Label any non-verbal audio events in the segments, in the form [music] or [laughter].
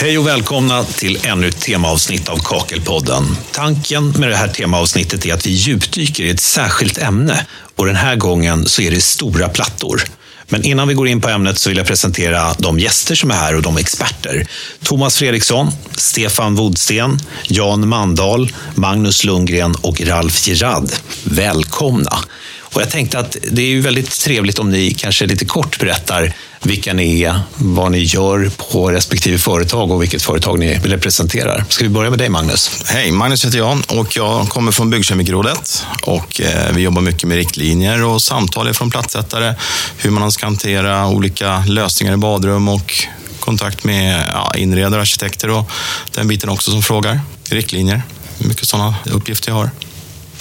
Hej och välkomna till ännu ett temaavsnitt av Kakelpodden. Tanken med det här temaavsnittet är att vi djupdyker i ett särskilt ämne och den här gången så är det stora plattor. Men innan vi går in på ämnet så vill jag presentera de gäster som är här och de experter. Thomas Fredriksson, Stefan Wodsten, Jan Mandahl, Magnus Lundgren och Ralf Girard. Välkomna! Och jag tänkte att det är ju väldigt trevligt om ni kanske lite kort berättar vilka ni är, vad ni gör på respektive företag och vilket företag ni representerar. Ska vi börja med dig Magnus? Hej, Magnus heter jag och jag kommer från Byggkemikrådet och eh, vi jobbar mycket med riktlinjer och samtal från plattsättare, hur man ska hantera olika lösningar i badrum och kontakt med ja, inredare, arkitekter och den biten också som frågar. Riktlinjer, mycket sådana uppgifter jag har.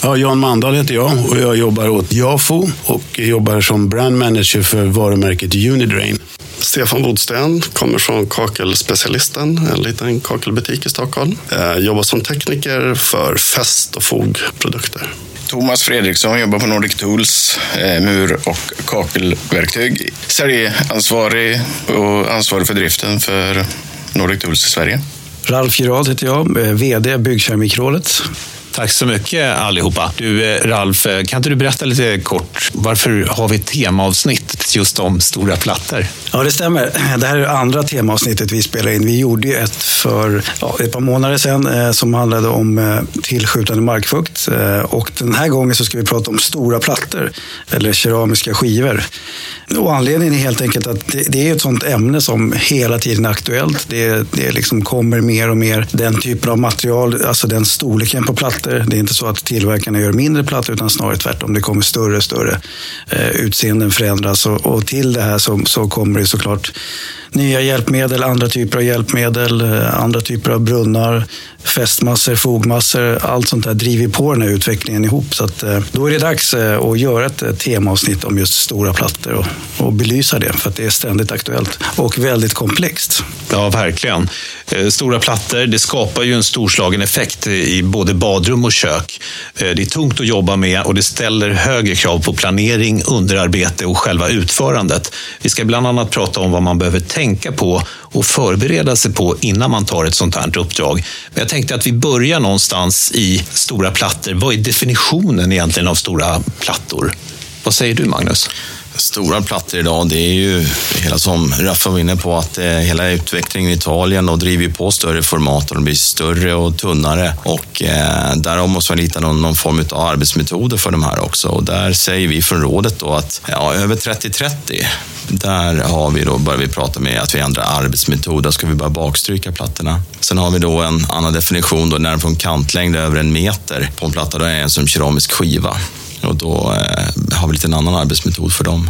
Ja, Jan Mandahl heter jag och jag jobbar åt Jafo och jobbar som brand manager för varumärket Unidrain. Stefan Wodsten kommer från Kakelspecialisten, en liten kakelbutik i Stockholm. Jag eh, jobbar som tekniker för fäst och fogprodukter. Thomas Fredriksson jobbar på Nordic Tools, eh, mur och kakelverktyg. Sverige-ansvarig och ansvarig för driften för Nordic Tools i Sverige. Ralf Gerard heter jag, eh, VD Byggkeramikrådet. Tack så mycket allihopa. Du eh, Ralf, eh, kan inte du berätta lite kort, varför har vi ett temaavsnitt just om stora plattor? Ja, det stämmer. Det här är det andra temaavsnittet vi spelar in. Vi gjorde ett för ja, ett par månader sedan eh, som handlade om eh, tillskjutande markfukt. Eh, och den här gången så ska vi prata om stora plattor, eller keramiska skivor. Och anledningen är helt enkelt att det, det är ett sånt ämne som hela tiden är aktuellt. Det, det liksom kommer mer och mer den typen av material, alltså den storleken på plattor. Det är inte så att tillverkarna gör mindre plattor utan snarare tvärtom. Det kommer större och större. Eh, utseenden förändras och, och till det här så, så kommer det såklart nya hjälpmedel, andra typer av hjälpmedel, eh, andra typer av brunnar, fästmassor, fogmassor. Allt sånt där driver på den här utvecklingen ihop. Så att, eh, då är det dags eh, att göra ett eh, temaavsnitt om just stora plattor och, och belysa det. För att det är ständigt aktuellt och väldigt komplext. Ja, verkligen. Stora plattor, det skapar ju en storslagen effekt i både badrum och kök. Det är tungt att jobba med och det ställer högre krav på planering, underarbete och själva utförandet. Vi ska bland annat prata om vad man behöver tänka på och förbereda sig på innan man tar ett sånt här uppdrag. Men jag tänkte att vi börjar någonstans i stora plattor. Vad är definitionen egentligen av stora plattor? Vad säger du Magnus? Stora plattor idag, det är ju hela som Raffa var inne på, att eh, hela utvecklingen i Italien och driver på större format och de blir större och tunnare. Och eh, där måste man hitta någon, någon form av arbetsmetoder för de här också. Och där säger vi från rådet då att ja, över 30-30 där har vi då, börjar vi prata med att vi ändrar arbetsmetod. Där ska vi börja bakstryka plattorna. Sen har vi då en annan definition då, när den får en kantlängd över en meter på en platta. Då är en som keramisk skiva. Och då eh, har vi lite en annan arbetsmetod för dem.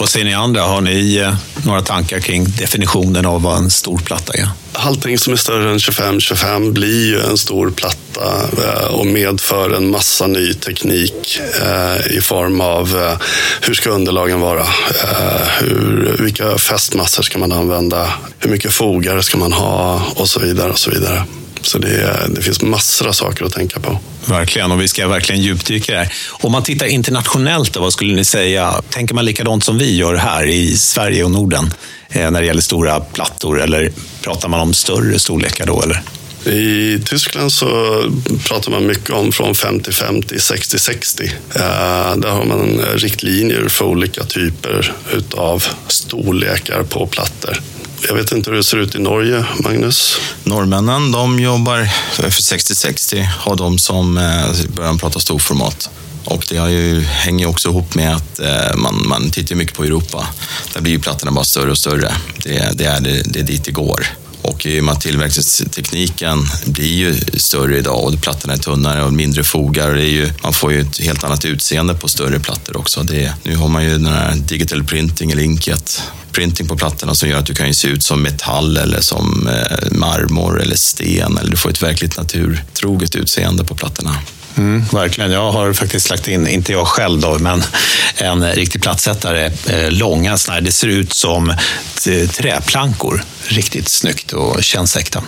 Vad säger ni andra? Har ni eh, några tankar kring definitionen av vad en stor platta är? Allting som är större än 25-25 blir ju en stor platta eh, och medför en massa ny teknik eh, i form av hur ska underlagen vara? Hur, vilka fästmassor ska man använda? Hur mycket fogar ska man ha? Och så vidare och så vidare. Så det, det finns massor av saker att tänka på. Verkligen, och vi ska verkligen djupdyka där. Om man tittar internationellt, då, vad skulle ni säga? Tänker man likadant som vi gör här i Sverige och Norden eh, när det gäller stora plattor? Eller pratar man om större storlekar då? Eller? I Tyskland så pratar man mycket om från 50-50, 60-60. Eh, där har man riktlinjer för olika typer av storlekar på plattor. Jag vet inte hur det ser ut i Norge, Magnus? Norrmännen, de jobbar för 60-60, har de som eh, börjar prata storformat. Och det har ju, hänger också ihop med att eh, man, man tittar mycket på Europa. Där blir ju plattorna bara större och större. Det, det är, det, det är dit det går. Och i och med att tillverkningstekniken blir ju större idag och plattorna är tunnare och mindre fogar. Det är ju, man får ju ett helt annat utseende på större plattor också. Det, nu har man ju den här digital printing eller inket printing på plattorna som gör att du kan se ut som metall eller som eh, marmor eller sten. Eller du får ett verkligt naturtroget utseende på plattorna. Mm, verkligen. Jag har faktiskt lagt in, inte jag själv då, men en riktig plattsättare, eh, långa sådana här. Det ser ut som träplankor Riktigt snyggt och känns äkta.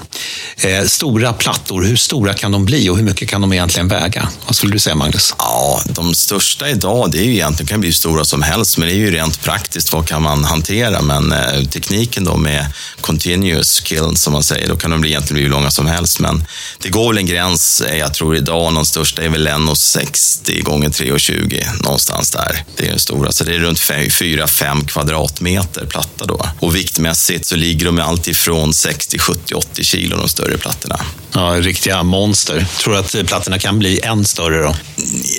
Eh, stora plattor, hur stora kan de bli och hur mycket kan de egentligen väga? Vad skulle du säga Magnus? Ja, de största idag, det är ju egentligen, kan bli hur stora som helst, men det är ju rent praktiskt, vad kan man hantera? Men eh, tekniken då med continuous kill, som man säger, då kan de bli egentligen bli hur långa som helst. Men det går väl en gräns, eh, jag tror idag, de största är väl 1,60 gånger 3,20 någonstans där. Det är den stora, så det är runt 4-5 kvadratmeter platta då. Och viktmässigt så ligger de allt ifrån 60, 70, 80 kilo, de större plattorna. Ja, riktiga monster. Tror du att plattorna kan bli än större då?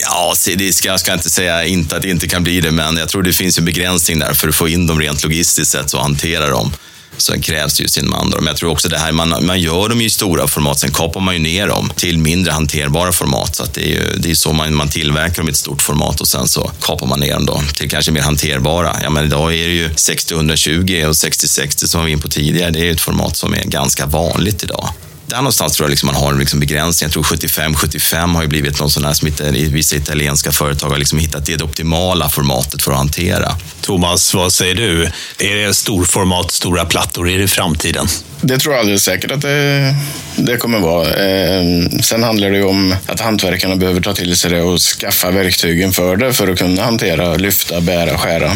Ja, det ska, jag ska inte säga inte att det inte kan bli det, men jag tror det finns en begränsning där för att få in dem rent logistiskt sett och hantera dem. Sen krävs det ju sin man. Men jag tror också det här, man, man gör dem i stora format, sen kapar man ju ner dem till mindre hanterbara format. Så det är ju det är så man, man tillverkar dem i ett stort format och sen så kapar man ner dem då till kanske mer hanterbara. Ja, men idag är det ju 60-120 och 60-60 som vi var inne på tidigare. Det är ju ett format som är ganska vanligt idag där någonstans tror jag liksom man har en liksom begränsning. Jag tror 75-75 har ju blivit någon sån här som vissa italienska företag har liksom hittat det, det optimala formatet för att hantera. Thomas, vad säger du? Är det storformat, stora plattor, är det framtiden? Det tror jag alldeles säkert att det, det kommer vara. Eh, sen handlar det ju om att hantverkarna behöver ta till sig det och skaffa verktygen för det för att kunna hantera, lyfta, bära, skära.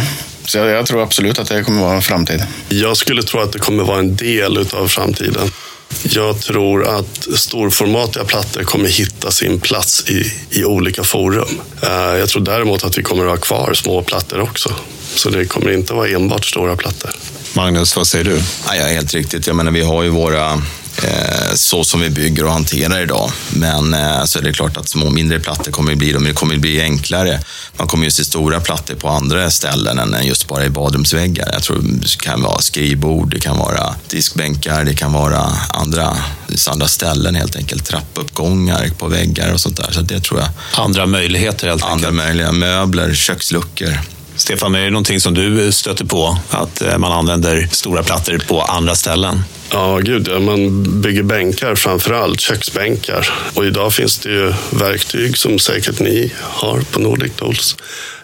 Så jag, jag tror absolut att det kommer vara en framtid. Jag skulle tro att det kommer vara en del av framtiden. Jag tror att storformatiga plattor kommer hitta sin plats i, i olika forum. Eh, jag tror däremot att vi kommer att ha kvar små plattor också. Så det kommer inte vara enbart stora plattor. Magnus, vad säger du? Ja, helt riktigt. Jag menar, vi har ju våra så som vi bygger och hanterar idag. Men eh, så är det klart att små mindre plattor kommer att bli, det kommer att bli enklare. Man kommer ju se stora plattor på andra ställen än just bara i badrumsväggar. Jag tror det kan vara skrivbord, det kan vara diskbänkar, det kan vara andra, andra ställen helt enkelt. Trappuppgångar på väggar och sånt där. Så det tror jag. Andra möjligheter helt enkelt. Andra möjliga möbler, köksluckor. Stefan, är det någonting som du stöter på? Att eh, man använder stora plattor på andra ställen? Ja, gud ja. Man bygger bänkar framför allt, köksbänkar. Och idag finns det ju verktyg som säkert ni har på Nordic Tools.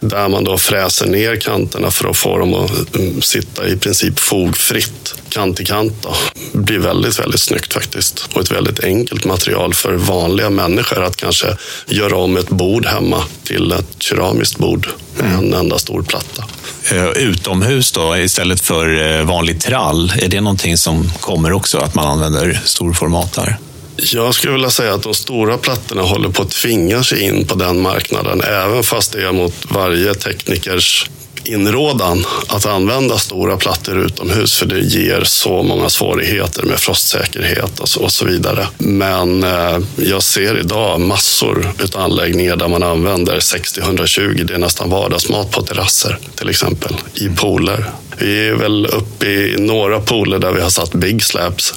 Där man då fräser ner kanterna för att få dem att mm, sitta i princip fogfritt, kant i kant. Då. Det blir väldigt, väldigt snyggt faktiskt. Och ett väldigt enkelt material för vanliga människor att kanske göra om ett bord hemma till ett keramiskt bord med en enda stor platta. Eh, utomhus då, istället för eh, vanlig trall, är det någonting som kommer också, att man använder storformat där? Jag skulle vilja säga att de stora plattorna håller på att tvinga sig in på den marknaden, även fast det är mot varje teknikers inrådan att använda stora plattor utomhus för det ger så många svårigheter med frostsäkerhet och så, och så vidare. Men eh, jag ser idag massor av anläggningar där man använder 60-120. Det är nästan vardagsmat på terrasser till exempel, i pooler. Vi är väl uppe i några pooler där vi har satt big slabs,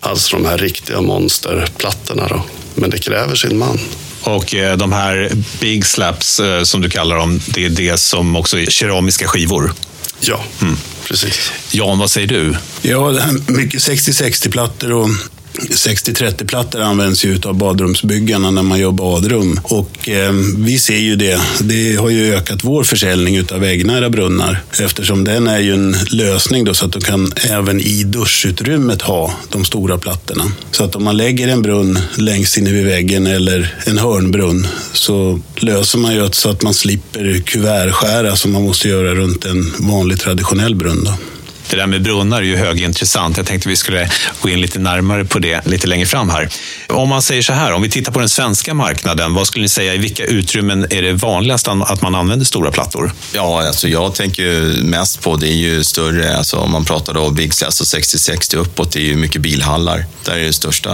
alltså de här riktiga monsterplattorna. Då. Men det kräver sin man. Och eh, de här big slaps eh, som du kallar dem, det är det som också är keramiska skivor? Ja, mm. precis. Jan, vad säger du? Ja, det här mycket 60-60-plattor och 60-30-plattor används ju av badrumsbyggarna när man gör badrum. Och eh, vi ser ju det. Det har ju ökat vår försäljning av väggnära brunnar. Eftersom den är ju en lösning då, så att du kan även i duschutrymmet ha de stora plattorna. Så att om man lägger en brunn längst inne vid väggen eller en hörnbrunn så löser man ju så att man slipper kuvertskära som man måste göra runt en vanlig traditionell brunn. Då. Det där med brunnar är ju högintressant. Jag tänkte vi skulle gå in lite närmare på det lite längre fram här. Om man säger så här, om vi tittar på den svenska marknaden, vad skulle ni säga, i vilka utrymmen är det vanligast att man använder stora plattor? Ja, alltså jag tänker mest på, det är ju större, alltså om man pratar då Big Sass och 60-60 uppåt, det är ju mycket bilhallar. Där är det största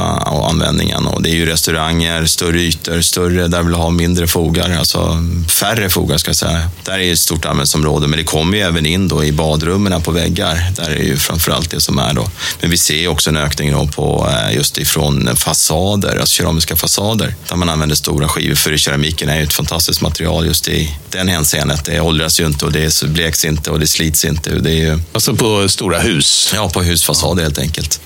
användningen och det är ju restauranger, större ytor, större, där vill ha mindre fogar, alltså färre fogar ska jag säga. Där är ett stort användningsområde, men det kommer ju även in då i badrummen på väggar där är ju framförallt det som är då. Men vi ser också en ökning då på eh, just ifrån fasader, alltså keramiska fasader, där man använder stora skivor. För keramiken är ju ett fantastiskt material just i den hänseendet. Det åldras ju inte och det bleks inte och det slits inte. Det är ju... Alltså på stora hus? Ja, på husfasader helt enkelt.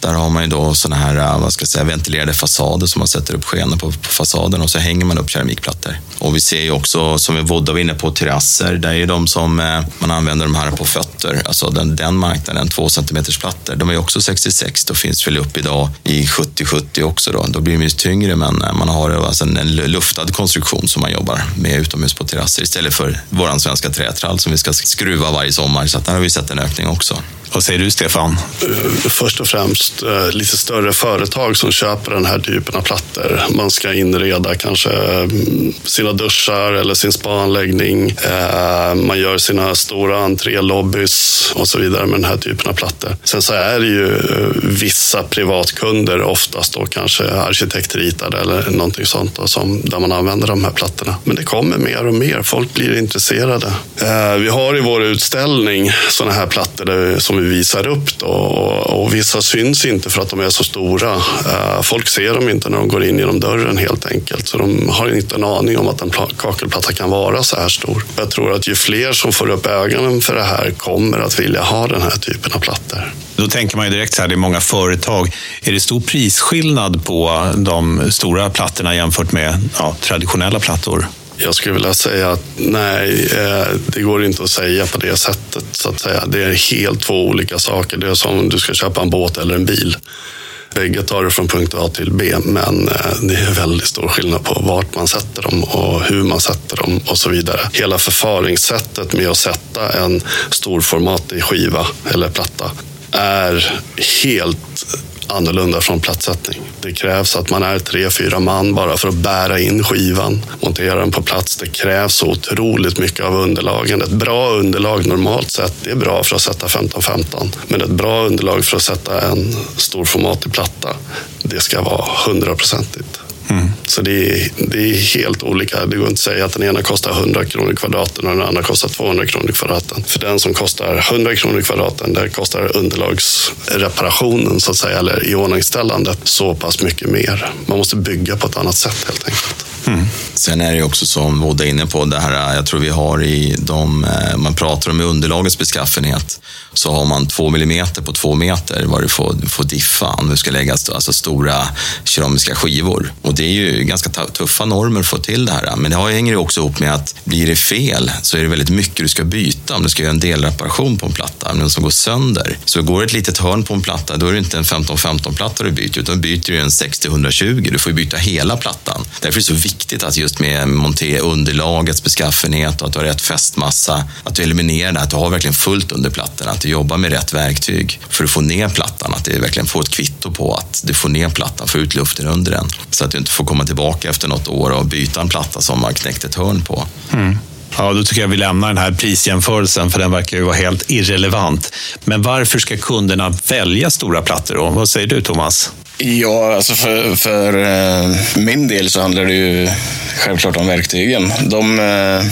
Där har man ju då såna här eh, vad ska jag säga, ventilerade fasader som man sätter upp skenor på, på fasaden och så hänger man upp keramikplattor. Och vi ser ju också, som vi Vodda var inne på, terrasser. Där är ju de som eh, man använder de här på fötter, alltså den, den marknaden, två centimeters plattor. De är ju också 66, då finns väl upp idag i 70-70 också då. Då blir de ju tyngre men man har alltså en, en luftad konstruktion som man jobbar med utomhus på terrasser istället för våran svenska trätrall som vi ska skruva varje sommar. Så där har vi sett en ökning också. Vad säger du Stefan? Eh, först och främst eh, lite större företag som köper den här typen av plattor. Man ska inreda kanske mm, sina duschar eller sin spaanläggning. Eh, man gör sina stora entrélobbys och så vidare med den här typen av plattor. Sen så är det ju eh, vissa privatkunder, oftast då kanske arkitektritade eller någonting sånt då, som, där man använder de här plattorna. Men det kommer mer och mer. Folk blir intresserade. Eh, vi har i vår utställning sådana här plattor där, som vi visar upp. Då. Och vissa syns inte för att de är så stora. Eh, folk ser dem inte när de går in genom dörren helt enkelt. Så de har inte en aning om att en kakelplatta kan vara så här stor. Jag tror att ju fler som får upp ögonen för det här kommer att vilja ha den här typen av plattor. Då tänker man ju direkt så här, det är många företag. Är det stor prisskillnad på de stora plattorna jämfört med ja, traditionella plattor? Jag skulle vilja säga att nej, eh, det går inte att säga på det sättet. Så att säga. Det är helt två olika saker. Det är som om du ska köpa en båt eller en bil. Bägge tar du från punkt A till B, men eh, det är väldigt stor skillnad på vart man sätter dem och hur man sätter dem och så vidare. Hela förfaringssättet med att sätta en storformatig skiva eller platta är helt annorlunda från plattsättning. Det krävs att man är tre, fyra man bara för att bära in skivan, montera den på plats. Det krävs så otroligt mycket av underlagen. Ett bra underlag normalt sett, det är bra för att sätta 15-15. Men ett bra underlag för att sätta en storformatig platta, det ska vara hundraprocentigt. Mm. Så det är, det är helt olika. Det går inte att säga att den ena kostar 100 kronor kvadraten och den andra kostar 200 kronor kvadraten. För den som kostar 100 kronor kvadraten, där kostar underlagsreparationen så att säga, eller iordningställandet så pass mycket mer. Man måste bygga på ett annat sätt helt enkelt. Mm. Sen är det också som Vodda är inne på, det här, jag tror vi har i de, eh, man pratar om underlagets beskaffenhet, så har man två millimeter på två meter vad du får, får diffa om du ska lägga alltså stora keramiska skivor. Och det är ju ganska tuffa normer att få till det här. Men det hänger ju också ihop med att blir det fel så är det väldigt mycket du ska byta. Om du ska göra en delreparation på en platta, men som går sönder. Så går det ett litet hörn på en platta, då är det inte en 15-15-platta du byter, utan byter du en 60-120. Du får ju byta hela plattan. Därför är det så viktigt att just med monter underlagets beskaffenhet och att du har rätt fästmassa, att du eliminerar det, att du har verkligen fullt under plattan, att du jobbar med rätt verktyg för att få ner plattan, att du verkligen får ett kvitto på att du får ner plattan, får ut luften under den. Så att du inte får komma tillbaka efter något år och byta en platta som har knäckt ett hörn på. Mm. Ja, då tycker jag vi lämnar den här prisjämförelsen, för den verkar ju vara helt irrelevant. Men varför ska kunderna välja stora plattor då? Vad säger du, Thomas? Ja, alltså för, för eh, min del så handlar det ju självklart om verktygen. De, eh,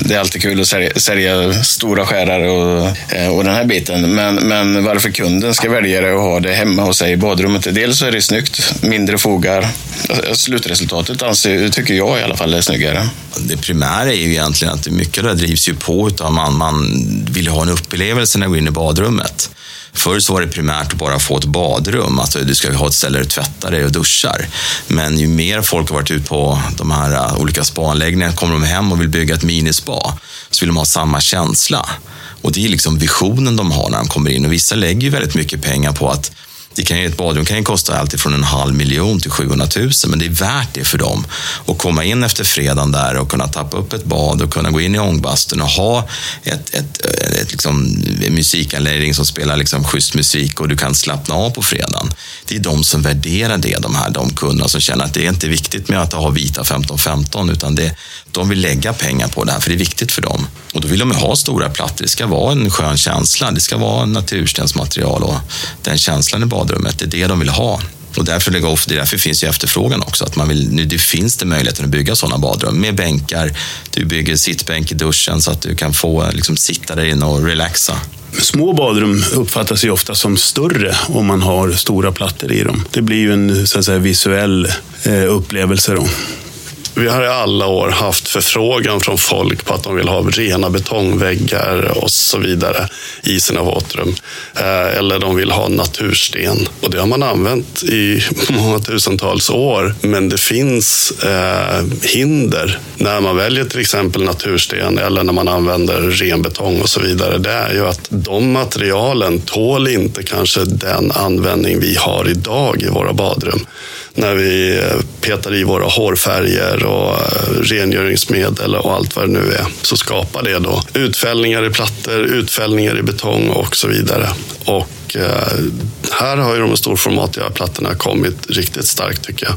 det är alltid kul att sälja, sälja stora skärare och, eh, och den här biten. Men, men varför kunden ska välja det och ha det hemma hos sig i badrummet. Dels så är det snyggt, mindre fogar. Alltså, slutresultatet anser, tycker jag i alla fall är snyggare. Det primära är ju egentligen att mycket av det drivs ju på utav man, man vill ha en upplevelse när man går in i badrummet. Förr så var det primärt att bara få ett badrum, alltså du ska ha ett ställe där du tvättar dig och duschar. Men ju mer folk har varit ute på de här eh, olika spaanläggningarna, kommer de hem och vill bygga ett minispa, så vill de ha samma känsla. Och det är liksom visionen de har när de kommer in. Och vissa lägger ju väldigt mycket pengar på att det kan ju, ett badrum kan ju kosta allt från en halv miljon till 700 000, men det är värt det för dem. Att komma in efter fredagen där och kunna tappa upp ett bad och kunna gå in i ångbastun och ha ett, ett, ett, liksom, en musikanläggning som spelar liksom schysst musik och du kan slappna av på fredagen. Det är de som värderar det, de här de kunderna som känner att det är inte viktigt med att ha vita 15-15, utan det, de vill lägga pengar på det här, för det är viktigt för dem. Och då vill de ha stora plattor. Det ska vara en skön känsla. Det ska vara naturstensmaterial och den känslan i badrummet, det är det de vill ha. Och därför, det är därför finns ju efterfrågan också. Att man vill, nu det finns det möjligheten att bygga sådana badrum med bänkar. Du bygger sittbänk i duschen så att du kan få liksom, sitta där inne och relaxa. Små badrum uppfattas ju ofta som större om man har stora plattor i dem. Det blir ju en så att säga, visuell eh, upplevelse. Då. Vi har i alla år haft förfrågan från folk på att de vill ha rena betongväggar och så vidare i sina våtrum. Eh, eller de vill ha natursten. Och det har man använt i [laughs] många tusentals år. Men det finns eh, hinder när man väljer till exempel natursten eller när man använder ren betong och så vidare. Det är ju att de materialen tål inte kanske den användning vi har idag i våra badrum när vi eh, petar i våra hårfärger och eh, rengöringsmedel och allt vad det nu är, så skapar det då utfällningar i plattor, utfällningar i betong och så vidare. Och eh, här har ju de storformatiga plattorna kommit riktigt starkt tycker jag.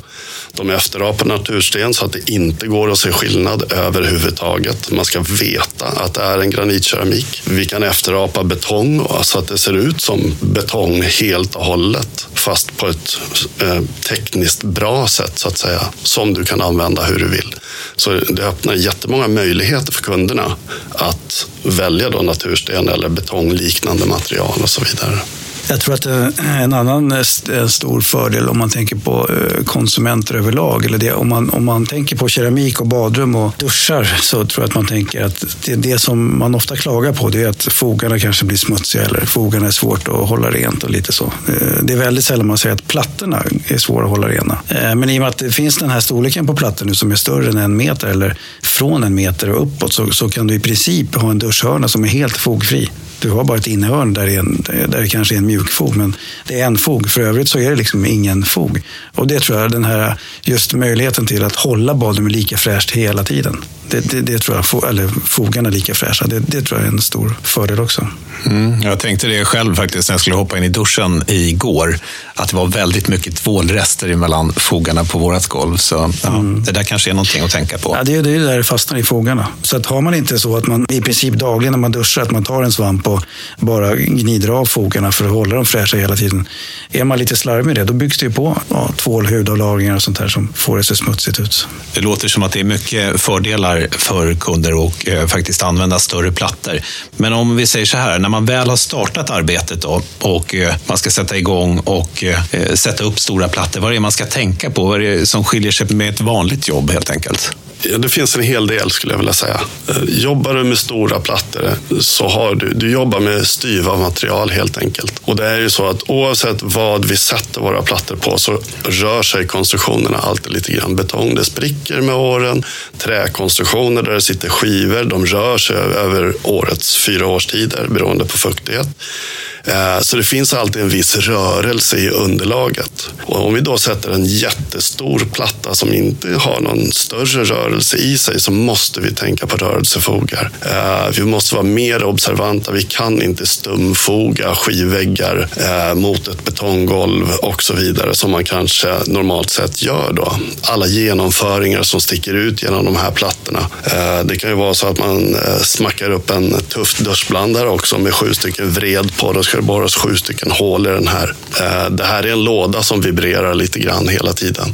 De efterapar natursten så att det inte går att se skillnad överhuvudtaget. Man ska veta att det är en granitkeramik. Vi kan efterapa betong så att det ser ut som betong helt och hållet. Fast på ett eh, tekniskt bra sätt så att säga. Som du kan använda hur du vill. Så det öppnar jättemånga möjligheter för kunderna att välja då natursten eller betongliknande material och så vidare. Jag tror att eh, en annan eh, stor fördel om man tänker på eh, konsumenter överlag, eller det, om, man, om man tänker på keramik och badrum och duschar, så tror jag att man tänker att det, det som man ofta klagar på det är att fogarna kanske blir smutsiga eller fogarna är svårt att hålla rent och lite så. Det är väldigt sällan man säger att plattorna är svåra att hålla rena. Men i och med att det finns den här storleken på plattor nu som är större än en meter eller från en meter och uppåt så, så kan du i princip ha en duschhörna som är helt fogfri. Du har bara ett innehörn där, en, där det kanske är en mjukfog, men det är en fog. För övrigt så är det liksom ingen fog. Och det tror jag, den här just möjligheten till att hålla badrummet lika fräscht hela tiden. Det, det, det, tror jag, eller fogarna lika fräscha, det, det, tror jag är en stor fördel också. Mm, jag tänkte det själv faktiskt när jag skulle hoppa in i duschen igår, att det var väldigt mycket tvålrester mellan fogarna på vårt golv. Så ja, mm. det där kanske är någonting att tänka på. Ja, det är det där det fastnar i fogarna. Så att har man inte så att man i princip dagligen när man duschar, att man tar en svamp och bara gnider av fogarna för att hålla dem fräscha hela tiden. Är man lite slarvig med det, då byggs det ju på ja, tvålhudavlagringar och sånt där som får det så smutsigt ut. Det låter som att det är mycket fördelar för, kunder och eh, faktiskt använda större plattor. Men om vi säger så här, när man väl har startat arbetet då, och eh, man ska sätta igång och eh, eh sätta upp stora plattor, vad är det man ska tänka på? Vad är det som skiljer sig med ett vanligt jobb helt enkelt? Ja, det finns en hel del skulle jag vilja säga. Eh, jobbar du med stora plattor eh, så har du, du jobbar med styva material helt enkelt. Och det är ju så att oavsett vad vi sätter våra plattor på så rör sig konstruktionerna alltid lite grann. Betong, det spricker med åren. Träkonstruktioner där det sitter skivor, de rör sig över årets fyra årstider beroende på fuktighet. Eh, så det finns alltid en viss rörelse i underlaget. Och om vi då sätter en jättestor platta som inte har någon större rörelse i sig så måste vi tänka på rörelsefogar. Eh, vi måste vara mer observanta. Vi kan inte stumfoga skivväggar eh, mot ett betonggolv och så vidare som man kanske normalt sett gör då. Alla genomföringar som sticker ut genom de här plattorna. Det kan ju vara så att man smackar upp en tuff duschblandare också med sju stycken vred på. Då ska det borras sju stycken hål i den här. Eh, det här är en låda som vibrerar lite grann hela tiden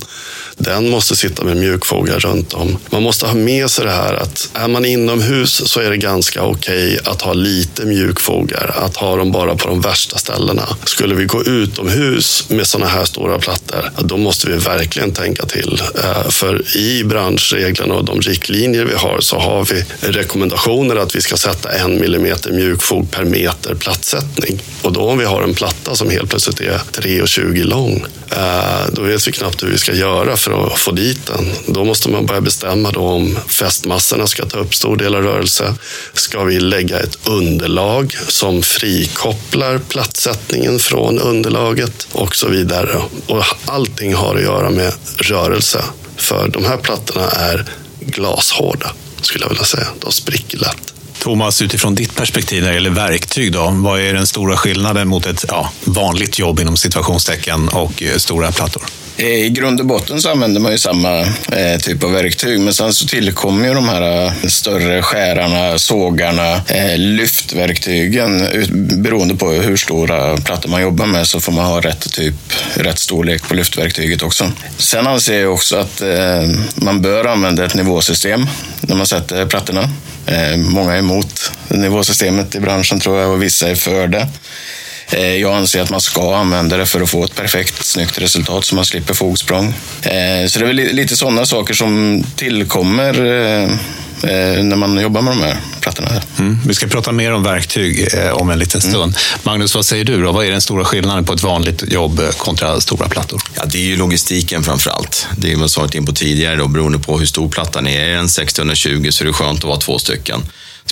den måste sitta med mjukfogar runt om. Man måste ha med sig det här att är man inomhus så är det ganska okej okay att ha lite mjukfogar, att ha dem bara på de värsta ställena. Skulle vi gå utomhus med sådana här stora plattor, då måste vi verkligen tänka till. Eh, för i branschreglerna och de riktlinjer vi har så har vi rekommendationer att vi ska sätta en millimeter mjukfog per meter plattsättning. Och då om vi har en platta som helt plötsligt är 3,20 lång, eh, då vet vi knappt hur vi ska göra för att få dit den. Då måste man börja bestämma då om fästmassorna ska ta upp stor del av rörelse. Ska vi lägga ett underlag som frikopplar plattsättningen från underlaget och så vidare. Och allting har att göra med rörelse. För de här plattorna är glashårda, skulle jag vilja säga. De spricker lätt. Thomas, utifrån ditt perspektiv när det gäller verktyg, då, vad är den stora skillnaden mot ett ja, vanligt jobb inom situationstecken och eh, stora plattor? Eh, I grund och botten så använder man ju samma eh, typ av verktyg, men sen så tillkommer ju de här eh, större skärarna, sågarna, eh, lyftverktygen. Beroende på hur stora plattor man jobbar med så får man ha rätt typ, rätt storlek på lyftverktyget också. Sen anser jag också att eh, man bör använda ett nivåsystem när man sätter plattorna. Eh, många är emot nivåsystemet i branschen tror jag och vissa är för det. Eh, jag anser att man ska använda det för att få ett perfekt snyggt resultat så man slipper fogsprång. Eh, så det är väl lite sådana saker som tillkommer när man jobbar med de här plattorna. Mm. Vi ska prata mer om verktyg om en liten stund. Mm. Magnus, vad säger du? Då? Vad är den stora skillnaden på ett vanligt jobb kontra stora plattor? Ja, det är ju logistiken framför allt. Det är jag varit in på tidigare. Då, beroende på hur stor plattan är. Är den 620 så är det skönt att vara två stycken.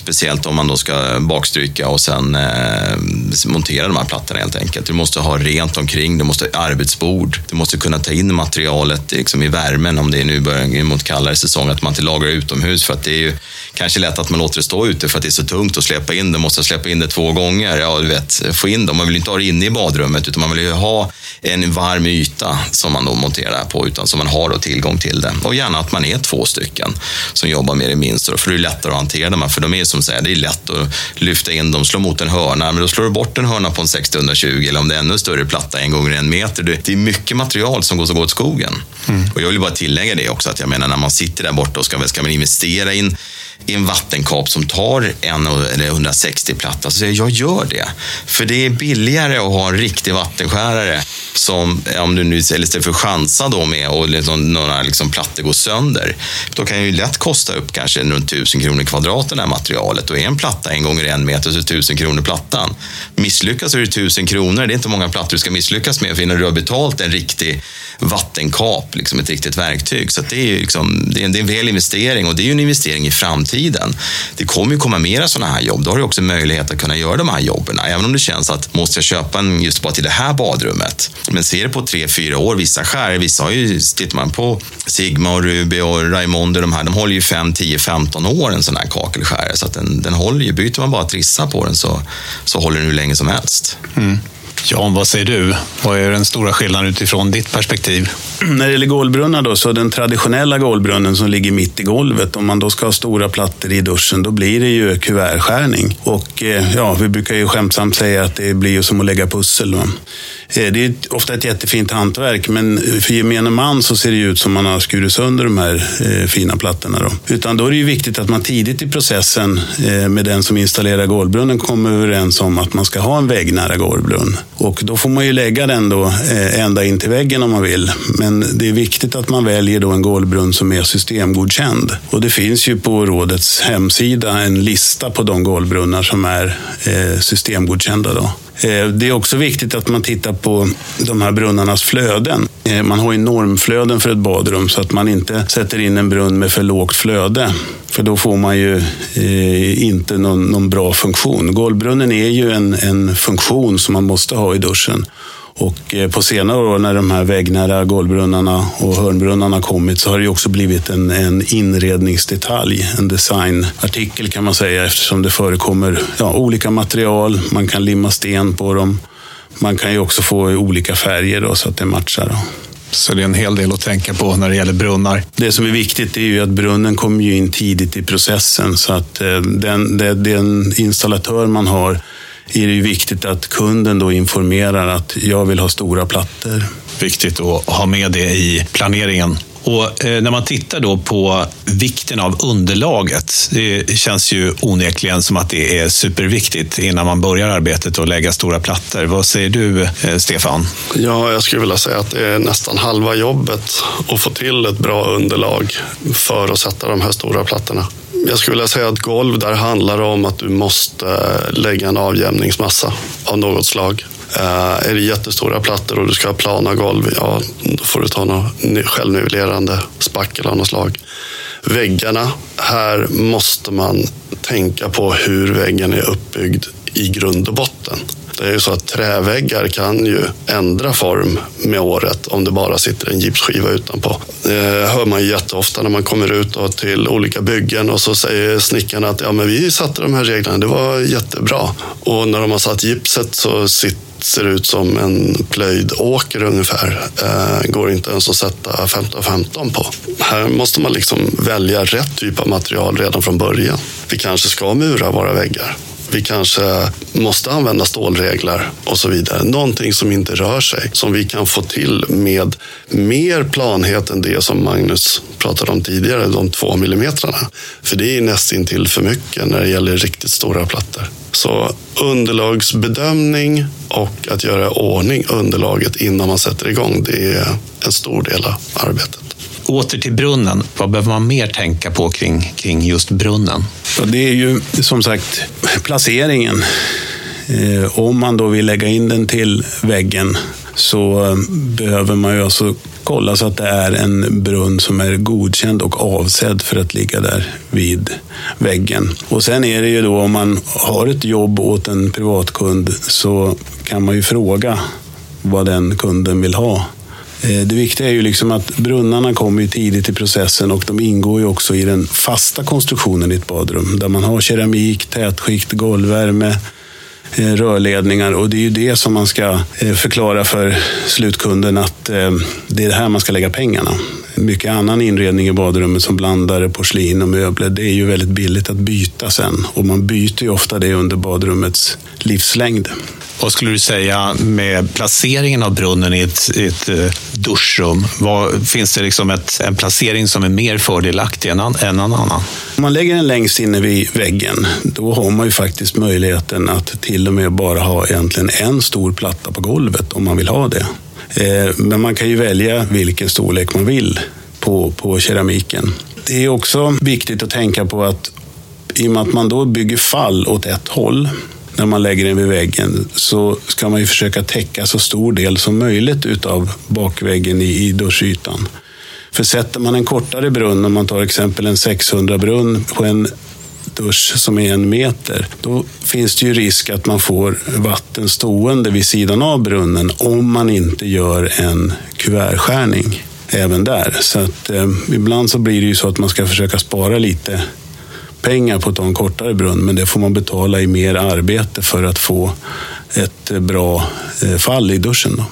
Speciellt om man då ska bakstryka och sen eh, montera de här plattorna helt enkelt. Du måste ha rent omkring, du måste ha arbetsbord, du måste kunna ta in materialet liksom, i värmen om det är nu börjar mot kallare säsong, att man inte lagrar utomhus för att det är ju kanske lätt att man låter det stå ute för att det är så tungt att släppa in det. Måste släppa in det två gånger, ja du vet, få in det. Man vill inte ha det inne i badrummet utan man vill ju ha en varm yta som man då monterar på, utan så man har då tillgång till det. Och gärna att man är två stycken som jobbar med det minst, för det är lättare att hantera dem, för de är som säger, det är lätt att lyfta in dem, slå mot en hörna, men då slår du bort en hörna på en 620 eller om det är ännu större platta, en gånger en meter. Det är mycket material som går så åt skogen. Mm. Och jag vill bara tillägga det också, att jag menar när man sitter där borta och ska, ska man investera in i en vattenkap som tar en eller 160 platta, så säger jag jag gör det. För det är billigare att ha en riktig vattenskärare som, om du nu istället för att chansa då med och liksom, några liksom plattor går sönder, då kan ju lätt kosta upp kanske runt 1000 kronor kvadraten det här materialet och är en platta en gånger en meter så är det 1000 kronor plattan. Misslyckas är det 1000 kronor, det är inte många plattor du ska misslyckas med för innan du har betalt en riktig vattenkap, liksom ett riktigt verktyg. Så det är, liksom, det är, en, det är en väl investering och det är ju en investering i framtiden. Det kommer ju komma mera sådana här jobb. Då har du också möjlighet att kunna göra de här jobben. Även om det känns att måste jag köpa en just bara till det här badrummet. Men ser det på tre, fyra år, vissa skär, vissa har ju, tittar man på Sigma och Ruby och Raimondo, de här, de håller ju 5, 10, 15 år en sån här kakelskärare. Så att den, den håller ju, byter man bara trissa på den så, så håller den hur länge som helst. Mm. Jan, vad säger du? Vad är den stora skillnaden utifrån ditt perspektiv? [clears throat] När det gäller golvbrunnar då, så den traditionella golvbrunnen som ligger mitt i golvet, om man då ska ha stora plattor i duschen, då blir det ju kuvertskärning. Och eh, ja, vi brukar ju skämtsamt säga att det blir ju som att lägga pussel. Va? Eh, det är ofta ett jättefint hantverk, men för gemene man så ser det ut som man har skurit sönder de här eh, fina plattorna. Då. Utan då är det ju viktigt att man tidigt i processen eh, med den som installerar golvbrunnen kommer överens om att man ska ha en väggnära golvbrunn. Och då får man ju lägga den då ända in till väggen om man vill. Men det är viktigt att man väljer då en golvbrunn som är systemgodkänd. Och det finns ju på rådets hemsida en lista på de golvbrunnar som är systemgodkända. Då. Eh, det är också viktigt att man tittar på de här brunnarnas flöden. Eh, man har ju normflöden för ett badrum så att man inte sätter in en brunn med för lågt flöde. För då får man ju eh, inte någon, någon, bra funktion. Golvbrunnen är ju en, en funktion som man måste ha i duschen. Och eh, på senare år när de här väggnära golvbrunnarna och hörnbrunnarna kommit så har det också blivit en, en inredningsdetalj, en designartikel kan man säga eftersom det förekommer ja, olika material, man kan limma sten på dem. Man kan ju också få olika färger då, så att det matchar. Då. Så det är en hel del att tänka på när det gäller brunnar. Det som är viktigt är ju att brunnen kommer ju in tidigt i processen så att eh, den, den, den installatör man har är det ju viktigt att kunden då informerar att jag vill ha stora plattor. Viktigt att ha med det i planeringen. Och eh, när man tittar då på vikten av underlaget, det känns ju onekligen som att det är superviktigt innan man börjar arbetet och lägga stora plattor. Vad säger du, eh, Stefan? Ja, jag skulle vilja säga att det är nästan halva jobbet att få till ett bra underlag för att sätta de här stora plattorna. Jag skulle vilja säga att golv, där handlar det om att du måste lägga en avjämningsmassa av något slag. Uh, är det jättestora plattor och du ska ha plana golv, ja, då får du ta något självnivellerande spackel av något slag. Väggarna, här måste man tänka på hur väggen är uppbyggd i grund och botten. Det är ju så att träväggar kan ju ändra form med året om det bara sitter en gipsskiva utanpå. Det hör man ju jätteofta när man kommer ut till olika byggen och så säger snickarna att ja, men vi satte de här reglerna, det var jättebra. Och när de har satt gipset så sitter ser ut som en plöjd åker ungefär. Eh, går inte ens att sätta 15-15 på. Här måste man liksom välja rätt typ av material redan från början. Vi kanske ska mura våra väggar. Vi kanske måste använda stålreglar och så vidare. Någonting som inte rör sig, som vi kan få till med mer planhet än det som Magnus pratade om tidigare, de två millimetrarna. För det är nästintill för mycket när det gäller riktigt stora plattor. Så underlagsbedömning och att göra ordning underlaget innan man sätter igång, det är en stor del av arbetet. Åter till brunnen. Vad behöver man mer tänka på kring, kring just brunnen? Ja, det är ju som sagt placeringen. Eh, om man då vill lägga in den till väggen så eh, behöver man ju alltså kolla så att det är en brunn som är godkänd och avsedd för att ligga där vid väggen. Och sen är det ju då om man har ett jobb åt en privatkund så kan man ju fråga vad den kunden vill ha. Eh, det viktiga är ju liksom att brunnarna kommer ju tidigt i processen och de ingår ju också i den fasta konstruktionen i ett badrum där man har keramik, tätskikt, golvvärme, Eh, rörledningar och det är ju det som man ska eh, förklara för slutkunden att eh, det är det här man ska lägga pengarna. Mycket annan inredning i badrummet som blandare, porslin och möbler, det är ju väldigt billigt att byta sen och man byter ju ofta det under badrummets livslängd. Vad skulle du säga med placeringen av brunnen i ett, ett eh, duschrum? Vad, finns det liksom ett, en placering som är mer fördelaktig än, än en annan? Om man lägger den längst inne vid väggen, då har man ju faktiskt möjligheten att till och med bara ha egentligen en stor platta på golvet om man vill ha det. Eh, men man kan ju välja vilken storlek man vill på, på keramiken. Det är också viktigt att tänka på att i och med att man då bygger fall åt ett håll när man lägger den vid väggen så ska man ju försöka täcka så stor del som möjligt utav bakväggen i, i duschytan. För sätter man en kortare brunn, om man tar exempel en 600-brunn på en dusch som är en meter, då finns det ju risk att man får vatten stående vid sidan av brunnen om man inte gör en kuvertskärning även där. Så att, eh, ibland så blir det ju så att man ska försöka spara lite pengar på att ta en kortare brunn, men det får man betala i mer arbete för att få ett eh, bra eh, fall i duschen. Då.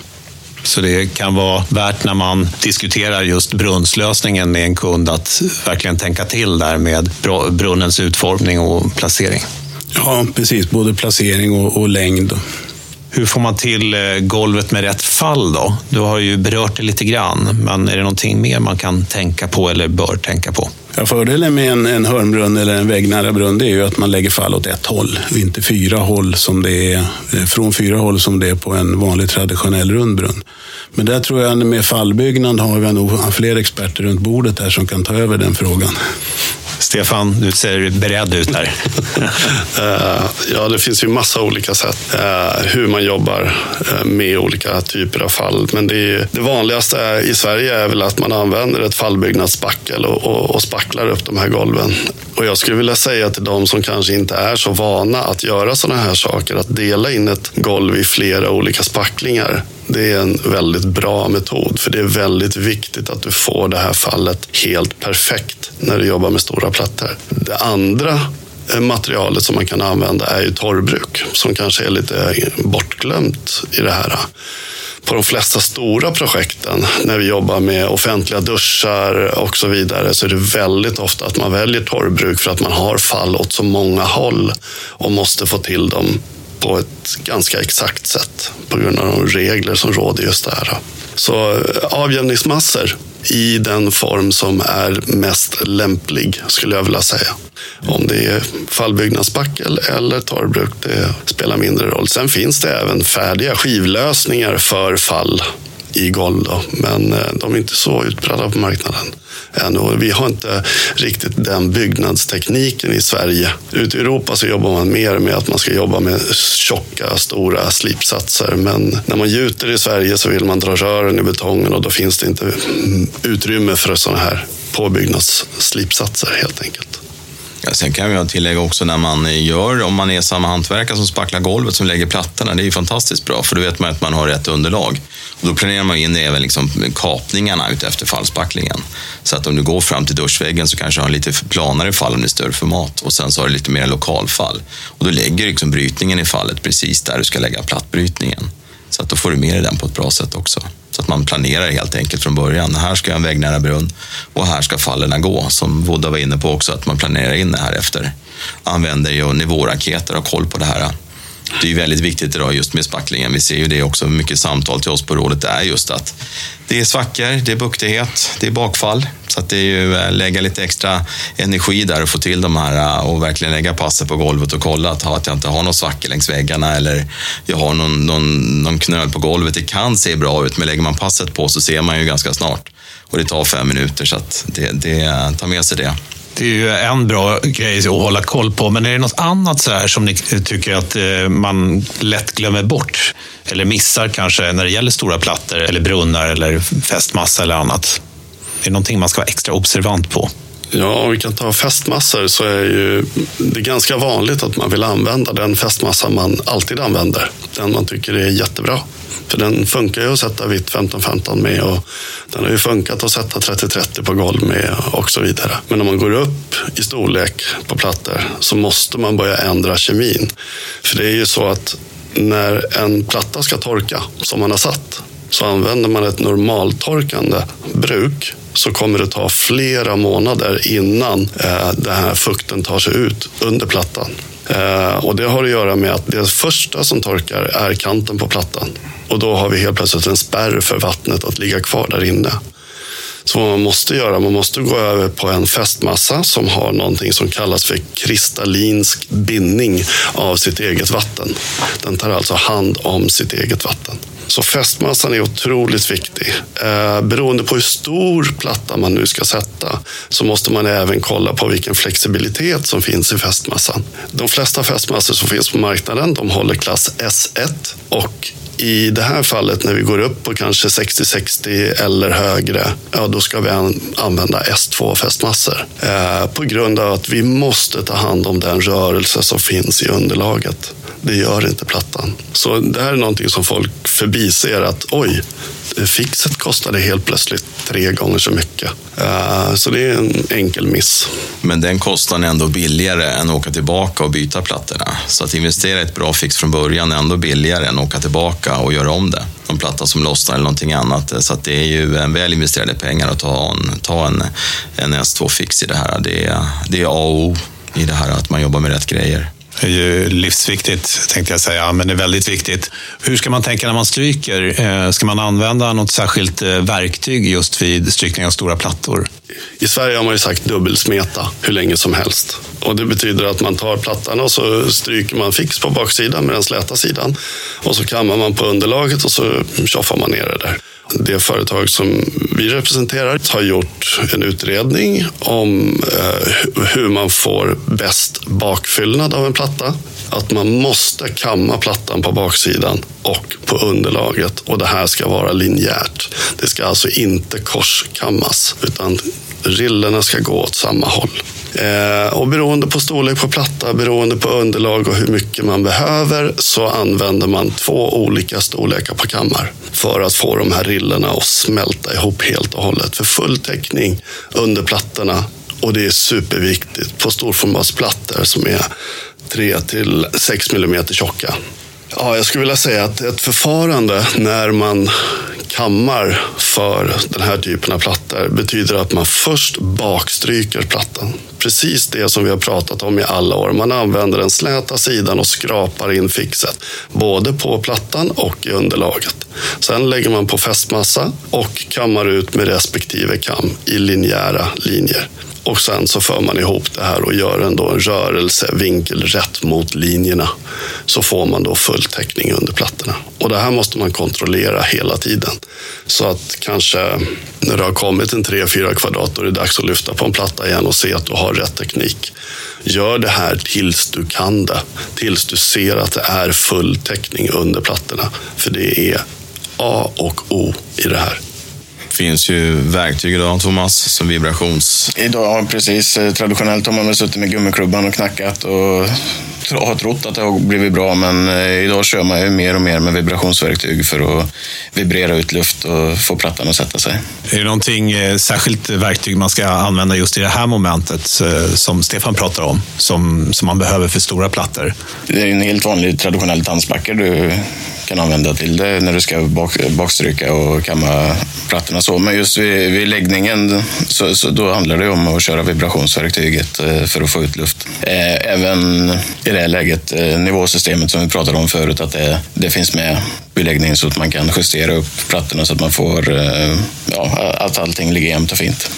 Så det kan vara värt när man diskuterar just brunnslösningen med en kund att verkligen tänka till där med brunnens utformning och placering. Ja, precis. Både placering och, och längd. Hur får man till eh, golvet med rätt fall då? Du har ju berört det lite grann, men är det någonting mer man kan tänka på eller bör tänka på? Ja, fördelen med en, en hörnbrunn eller en väggnära brunn det är ju att man lägger fall åt ett håll och inte fyra håll som det är, eh, från fyra håll som det är på en vanlig traditionell rundbrunn. Men där tror jag med fallbyggnad har vi nog fler experter runt bordet här som kan ta över den frågan. Stefan, du ser beredd ut där. [laughs] Eh, ja, det finns ju massa olika sätt eh, hur man jobbar eh, med olika typer av fall. Men det, är, det vanligaste i Sverige är väl att man använder ett fallbyggnadsspackel och, och, och spacklar upp de här golven. Och jag skulle vilja säga till de som kanske inte är så vana att göra sådana här saker, att dela in ett golv i flera olika spacklingar det är en väldigt bra metod för det är väldigt viktigt att du får det här fallet helt perfekt när du jobbar med stora plattor. Det andra eh, materialet som man kan använda är ju torrbruk som kanske är lite bortglömt i det här. På de flesta stora projekten, när vi jobbar med offentliga duschar och så vidare, så är det väldigt ofta att man väljer torrbruk för att man har fall åt så många håll och måste få till dem på ett ganska exakt sätt på grund av de regler som råder just där. Så eh, avjämningsmassor i den form som är mest lämplig skulle jag vilja säga. Om det är fallbyggnadsspackel eller torrbruk, det spelar mindre roll. Sen finns det även färdiga skivlösningar för fall i golv. Då. Men eh, de är inte så utbredda på marknaden ännu. Vi har inte riktigt den byggnadstekniken i Sverige. Ute i Europa så jobbar man mer med att man ska jobba med tjocka, stora slipsatser. Men när man gjuter i Sverige så vill man dra rören i betongen och då finns det inte utrymme för sådana här påbyggnadsslipsatser helt enkelt. Ja, sen kan jag tillägga också när man gör, om man är samma hantverkare som spacklar golvet som lägger plattorna, det är ju fantastiskt bra för då vet man att man har rätt underlag. Och då planerar man in även liksom kapningarna utefter fallspacklingen. Så att om du går fram till duschväggen så kanske du har en lite planare fall om det är större format och sen så har du lite mer lokalfall. Och då lägger du liksom brytningen i fallet precis där du ska lägga plattbrytningen. Så att då får du med dig den på ett bra sätt också. Så att man planerar helt enkelt från början. Här ska jag ha en väggnära brunn och här ska fallen gå. Som Vodda var inne på också, att man planerar in det här efter använder ju nivåraketer och har koll på det här. Det är ju väldigt viktigt idag just med spacklingen. Vi ser ju det också, mycket samtal till oss på rådet är just att det är svackor, det är buktighet, det är bakfall. Så att det är ju eh, lägga lite extra energi där och få till de här eh, och verkligen lägga passet på golvet och kolla att, att jag inte har någon svackor längs väggarna eller jag har någon, någon, någon knöl på golvet. Det kan se bra ut, men lägger man passet på så ser man ju ganska snart. Och det tar fem minuter, så att det, det, eh, ta med sig det. Det är ju en bra grej att hålla koll på, men är det något annat så här som ni tycker att eh, man lätt glömmer bort? Eller missar kanske när det gäller stora plattor eller brunnar eller fästmassa eller annat? Är det någonting man ska vara extra observant på? Ja, om vi kan ta fästmassor så är ju det ganska vanligt att man vill använda den fästmassa man alltid använder. Den man tycker är jättebra. För den funkar ju att sätta vitt 15-15 med och den har ju funkat att sätta 30-30 på golv med och så vidare. Men om man går upp i storlek på plattor så måste man börja ändra kemin. För det är ju så att när en platta ska torka, som man har satt, så använder man ett normaltorkande bruk så kommer det ta flera månader innan eh, den här fukten tar sig ut under plattan. Eh, och det har att göra med att det första som torkar är kanten på plattan. Och då har vi helt plötsligt en spärr för vattnet att ligga kvar där inne. Så vad man måste göra, man måste gå över på en fästmassa som har någonting som kallas för kristallinsk bindning av sitt eget vatten. Den tar alltså hand om sitt eget vatten. Så fästmassan är otroligt viktig. Eh, beroende på hur stor platta man nu ska sätta så måste man även kolla på vilken flexibilitet som finns i fästmassan. De flesta fästmassor som finns på marknaden de håller klass S1 och i det här fallet när vi går upp på kanske 60-60 eller högre, ja då ska vi använda S2 fästmassor. Eh, på grund av att vi måste ta hand om den rörelse som finns i underlaget. Det gör inte plattan. Så det här är någonting som folk förbiser att oj, fixet kostade helt plötsligt tre gånger så mycket. Eh, så det är en enkel miss. Men den kostar ändå billigare än att åka tillbaka och byta plattorna. Så att investera i ett bra fix från början är ändå billigare än att åka tillbaka och göra om det. En platta som lossnar eller någonting annat. Så att det är ju en väl investerade pengar att ta en, ta en, en S2-fix i det här. Det är, det är A och O i det här att man jobbar med rätt grejer är ju livsviktigt, tänkte jag säga, men det är väldigt viktigt. Hur ska man tänka när man stryker? Eh, ska man använda något särskilt eh, verktyg just vid strykning av stora plattor? I Sverige har man ju sagt dubbelsmeta hur länge som helst. Och det betyder att man tar plattan och så stryker man fix på baksidan med den släta sidan. Och så kammar man på underlaget och så tjoffar man ner det där det företag som vi representerar har gjort en utredning om eh, hur man får bäst bakfyllnad av en platta. Att man måste kamma plattan på baksidan och på underlaget och det här ska vara linjärt. Det ska alltså inte korskammas utan rillorna ska gå åt samma håll. Eh, och beroende på storlek på platta, beroende på underlag och hur mycket man behöver så använder man två olika storlekar på kammar för att få de här rillorna att smälta ihop helt och hållet. För full täckning under plattorna och det är superviktigt på storformatsplattor som är 3 till 6 mm tjocka. Ja, jag skulle vilja säga att ett förfarande när man kammar för den här typen av plattor betyder att man först bakstryker plattan. Precis det som vi har pratat om i alla år. Man använder den släta sidan och skrapar in fixet. Både på plattan och i underlaget. Sen lägger man på fästmassa och kammar ut med respektive kam i linjära linjer. Och sen så för man ihop det här och gör ändå en rörelse vinkelrätt mot linjerna. Så får man då full täckning under plattorna. Och det här måste man kontrollera hela tiden. Så att kanske när det har kommit en 3-4 kvadrat då är det dags att lyfta på en platta igen och se att du har rätt teknik. Gör det här tills du kan det. Tills du ser att det är full täckning under plattorna. För det är A och O i det här finns ju verktyg idag, Thomas, som vibrations... Idag, precis. Eh, traditionellt har man väl suttit med gummiklubban och knackat och har trott att det har blivit bra, men eh, idag kör man ju mer och mer med vibrationsverktyg för att vibrera ut luft och få plattan att sätta sig. Är det någonting eh, särskilt verktyg man ska använda just i det här momentet eh, som Stefan pratar om, som, som man behöver för stora plattor? Det är en helt vanlig traditionell tandspackel du kan använda till det när du ska bak, bakstryka och kamma plattorna så. Men just vid, vid läggningen så, så, då handlar det om att köra vibrationsverktyget för att få ut luft. Även i det här läget, eh, nivåsystemet som vi pratade om förut, att det, det finns med beläggning så att man kan justera upp plattorna så att man får, eh, ja, att allting ligger jämnt och fint.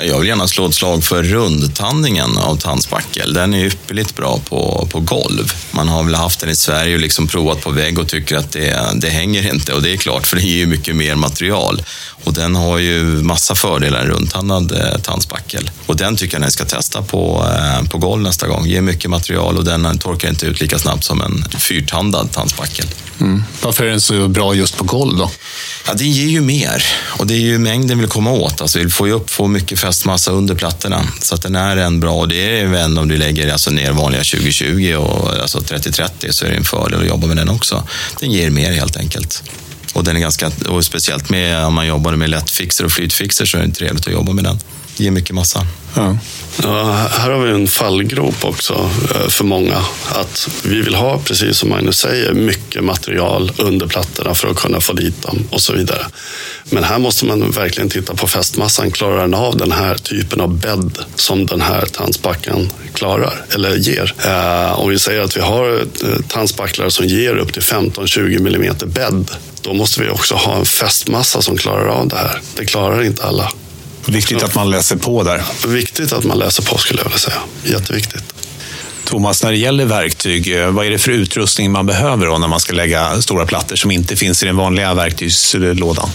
Jag vill gärna slå ett slag för rundtandningen av tandspackel. Den är ypperligt bra på, på golv. Man har väl haft den i Sverige och liksom provat på vägg och tycker att det, det hänger inte. Och det är klart, för det ger ju mycket mer material. Och den har ju massa fördelar, en rundtandad eh, tandspackel. Och den tycker jag ni ska testa på, eh, på golv nästa gång. Ger mycket material och den torkar inte ut lika snabbt som en fyrtandad tandspackel. Mm. Varför är den så bra just på golv då? Ja, det ger ju mer och det är ju mängden vi vill komma åt. Alltså, vi får ju upp, få mycket fästmassa under plattorna. Så att den är en bra, och det är även om du lägger alltså, ner vanliga 2020 och alltså 3030 så är det en fördel att jobba med den också. Den ger mer helt enkelt. Och den är ganska, och speciellt med om man jobbar med lättfixer och flytfixer så är det trevligt att jobba med den. Det ger mycket massa. Ja. Ja, här har vi en fallgrop också eh, för många. Att vi vill ha, precis som Magnus säger, mycket material under plattorna för att kunna få dit dem och så vidare. Men här måste man verkligen titta på fästmassan. Klarar den av den här typen av bädd som den här tandspacklan klarar eller ger? Eh, om vi säger att vi har eh, tandspacklar som ger upp till 15-20 millimeter bädd, då måste vi också ha en fästmassa som klarar av det här. Det klarar inte alla. Viktigt att man läser på där. Viktigt att man läser på skulle jag vilja säga. Jätteviktigt. Thomas, när det gäller verktyg, eh, vad är det för utrustning man behöver då när man ska lägga stora plattor som inte finns i den vanliga verktygslådan?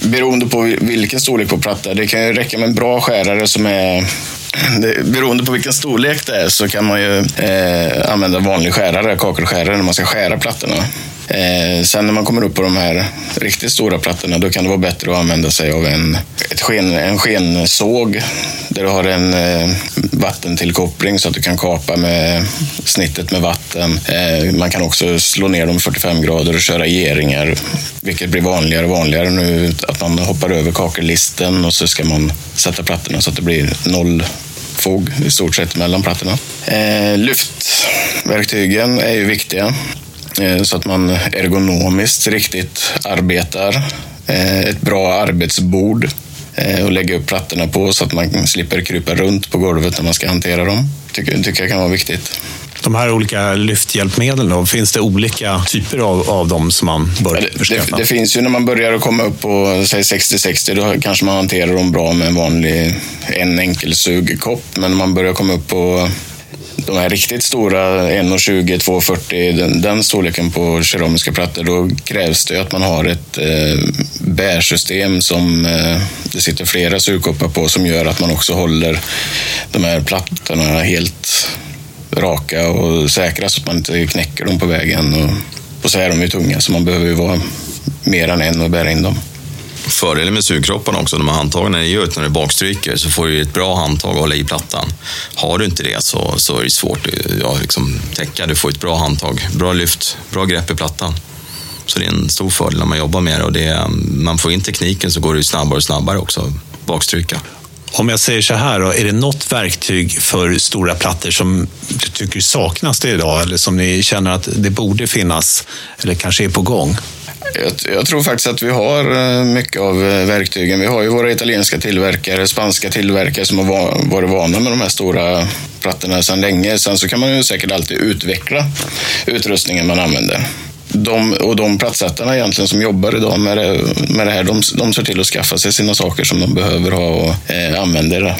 Beroende på vilken storlek på platta. Det kan ju räcka med en bra skärare som är det, beroende på vilken storlek det är så kan man ju eh, använda vanlig skärare, kakelskärare, när man ska skära plattorna. Eh, sen när man kommer upp på de här riktigt stora plattorna då kan det vara bättre att använda sig av en, ett sken, en skensåg där du har en eh, vattentillkoppling så att du kan kapa med snittet med vatten. Eh, man kan också slå ner dem 45 grader och köra geringar, vilket blir vanligare och vanligare nu. Att man hoppar över kakellisten och så ska man sätta plattorna så att det blir noll fog i stort sett mellan plattorna. Eh, lyftverktygen är ju viktiga. Eh, så att man ergonomiskt riktigt arbetar. Eh, ett bra arbetsbord eh, och lägga upp plattorna på så att man slipper krypa runt på golvet när man ska hantera dem. Tycker, tycker jag kan vara viktigt. De här olika lyfthjälpmedlen, då, finns det olika typer av, av dem som man bör ja, det, det, det, finns ju när man börjar komma upp på säg 60-60, då kanske man hanterar dem bra med en vanlig en enkel sugkopp. Men när man börjar komma upp på de här riktigt stora 1,20, 2,40, den, den storleken på keramiska plattor, då krävs det att man har ett eh, bärsystem som eh, det sitter flera sugkoppar på som gör att man också håller de här plattorna helt raka och säkra så att man inte knäcker dem på vägen. Och, och så är de ju tunga så man behöver ju vara mer än en och bära in dem. Fördelen med sugkropparna också, de här handtagen är ju att när du bakstryker så får du ett bra handtag att hålla i plattan. Har du inte det så, så är det svårt att ja, liksom, täcka. Du får ett bra handtag, bra lyft, bra grepp i plattan. Så det är en stor fördel när man jobbar med det och det, man får in tekniken så går det snabbare och snabbare också bakstryka. Om jag säger så här, då, är det något verktyg för stora plattor som du tycker saknas det idag eller som ni känner att det borde finnas eller kanske är på gång? Jag, jag, tror faktiskt att vi har eh, mycket av eh, verktygen. Vi har ju våra italienska tillverkare, spanska tillverkare som har varit vana med de här stora plattorna sedan länge. Sen så kan man ju säkert alltid utveckla utrustningen man använder. De, och de plattsättarna egentligen som jobbar idag med det, med det här, de, de ser till att skaffa sig sina saker som de behöver ha och eh, använder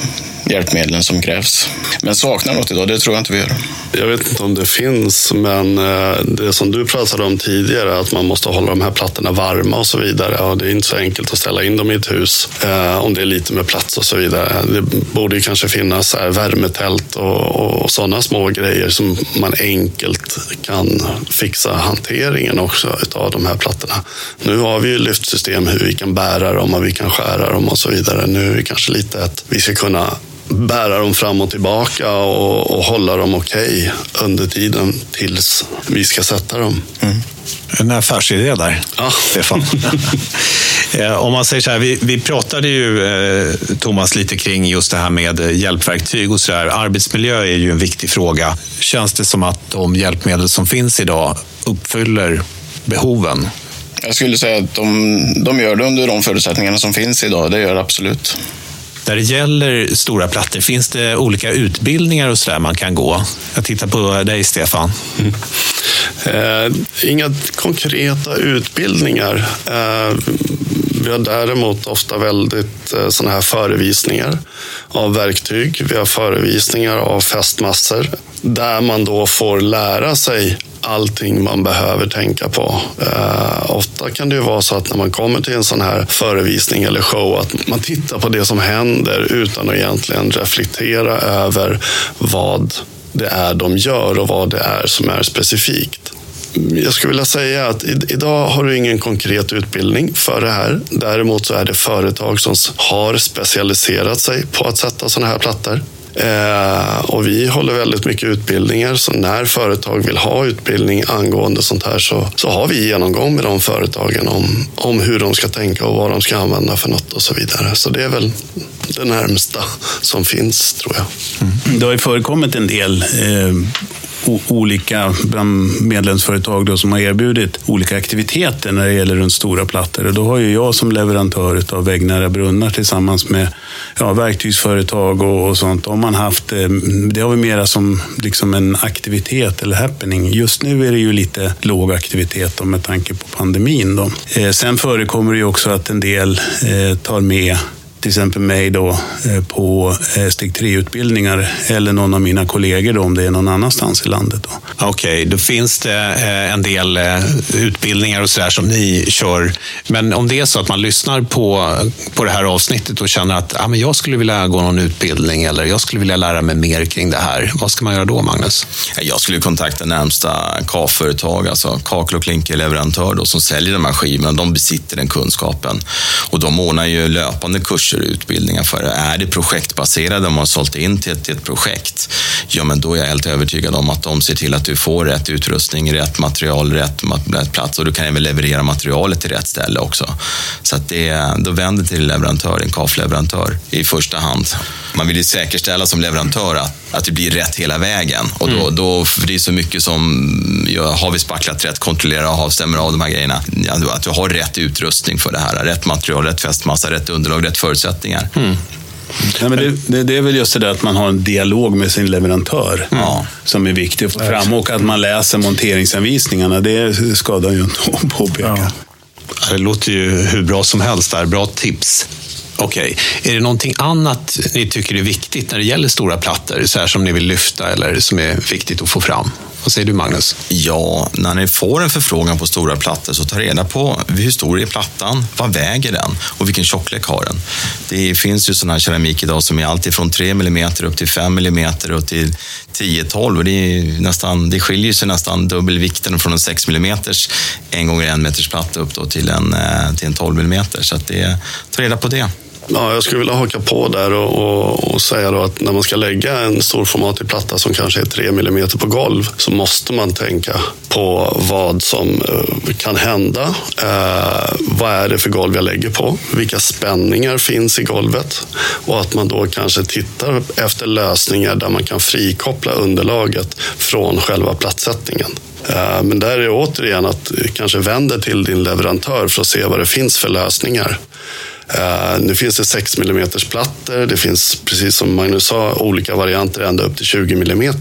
hjälpmedlen som krävs. Men saknar något idag, det tror jag inte vi gör. Jag vet inte om det finns, men eh, det som du pratade om tidigare, att man måste hålla de här plattorna varma och så vidare. Ja, det är inte så enkelt att ställa in dem i ett hus eh, om det är lite med plats och så vidare. Det borde kanske finnas här, värmetält och, och sådana små grejer som man enkelt kan fixa hanteringen också av de här plattorna. Nu har vi ju lyftsystem hur vi kan bära dem och vi kan skära dem och så vidare. Nu är det kanske lite att vi ska kunna bära dem fram och tillbaka och, och hålla dem okej okay under tiden tills vi ska sätta dem. Mm. En affärsidé där, ja. Stefan. [laughs] Eh, om man säger så här, vi, vi pratade ju, eh, Thomas, lite kring just det här med hjälpverktyg och så där. Arbetsmiljö är ju en viktig fråga. Känns det som att de hjälpmedel som finns idag uppfyller behoven? Jag skulle säga att de, de gör det under de förutsättningarna som finns idag. Det gör det absolut. När det gäller stora plattor, finns det olika utbildningar och sådär man kan gå? Jag tittar på dig, Stefan. Mm. Eh, inga konkreta utbildningar. Eh, vi har däremot ofta väldigt eh, sådana här förevisningar av verktyg. Vi har förevisningar av fästmassor där man då får lära sig allting man behöver tänka på. Eh, ofta kan det ju vara så att när man kommer till en sån här förevisning eller show att man tittar på det som händer utan att egentligen reflektera över vad det är de gör och vad det är som är specifikt. Jag skulle vilja säga att idag har du ingen konkret utbildning för det här. Däremot så är det företag som har specialiserat sig på att sätta sådana här plattor. Eh, och vi håller väldigt mycket utbildningar, så när företag vill ha utbildning angående sånt här så, så har vi genomgång med de företagen om, om hur de ska tänka och vad de ska använda för något och så vidare. Så det är väl det närmsta som finns, tror jag. Mm. Det har ju förekommit en del eh, olika medlemsföretag då, som har erbjudit olika aktiviteter när det gäller runt stora plattor. Och då har ju jag som leverantör av väggnära brunnar tillsammans med ja, verktygsföretag och, och sånt, har man haft, eh, det har vi mera som liksom en aktivitet eller happening. Just nu är det ju lite låg aktivitet då, med tanke på pandemin. Då. Eh, sen förekommer det ju också att en del eh, tar med till exempel mig då eh, på eh, steg 3-utbildningar eller någon av mina kollegor då, om det är någon annanstans i landet. Okej, okay, då finns det eh, en del utbildningar och sådär som ni kör. Men om det är så att man lyssnar på, på det här avsnittet och känner att ah, men jag skulle vilja gå någon utbildning eller jag skulle vilja lära mig mer kring det här. Vad ska man göra då, Magnus? Jag skulle kontakta närmsta KA-företag, alltså kakel och klinkerleverantör då, som säljer de här skivorna. De besitter den kunskapen och de ordnar ju löpande kurser kurser och utbildningar för det. Är det projektbaserade, om man har sålt in till ett, till ett projekt, ja men då är jag helt övertygad om att de ser till att du får rätt utrustning, rätt material, rätt, rätt plats och du kan även leverera materialet till rätt ställe också. Så att det, då vänder till leverantör, en KAF-leverantör i första hand. Man vill ju säkerställa som leverantör att, att det blir rätt hela vägen. Och då, mm. då, för det är så mycket som, ja, har vi spacklat rätt, kontrollera, har, stämmer av de här grejerna. Ja, att du har rätt utrustning för det här, rätt material, rätt fästmassa, rätt underlag, rätt förutsättningar. Mm. Ja, men det, det, det, är väl just det där att man har en dialog med sin leverantör ja. som är viktig att få fram. Och att man läser monteringsanvisningarna, det skadar ju inte att påpeka. Ja. Det låter ju hur bra som helst där. Bra tips. Okej, okay. är det någonting annat ni tycker är viktigt när det gäller stora plattor, så här som ni vill lyfta eller som är viktigt att få fram? Vad säger du Magnus? Ja, när ni får en förfrågan på stora plattor så ta reda på hur stor är plattan, vad väger den och vilken tjocklek har den. Det finns ju sån här keramik idag som är alltifrån 3 mm upp till 5 mm och till 10-12. Det, nästan, det skiljer sig nästan dubbelvikten från en 6 mm en gånger en meters platta upp då till, en, eh, till en 12 mm. Så att det, ta reda på det. Ja, jag skulle vilja haka på där och, och, och säga då att när man ska lägga en storformatig platta som kanske är 3 mm på golv så måste man tänka på vad som eh, kan hända. Eh, vad är det för golv jag lägger på? Vilka spänningar finns i golvet? Och att man då kanske tittar efter lösningar där man kan frikoppla underlaget från själva plattsättningen. Eh, men där är det återigen att kanske vända till din leverantör för att se vad det finns för lösningar. Eh, nu finns det 6 mm plattor. Det finns, precis som Magnus sa, olika varianter ända upp till 20 mm.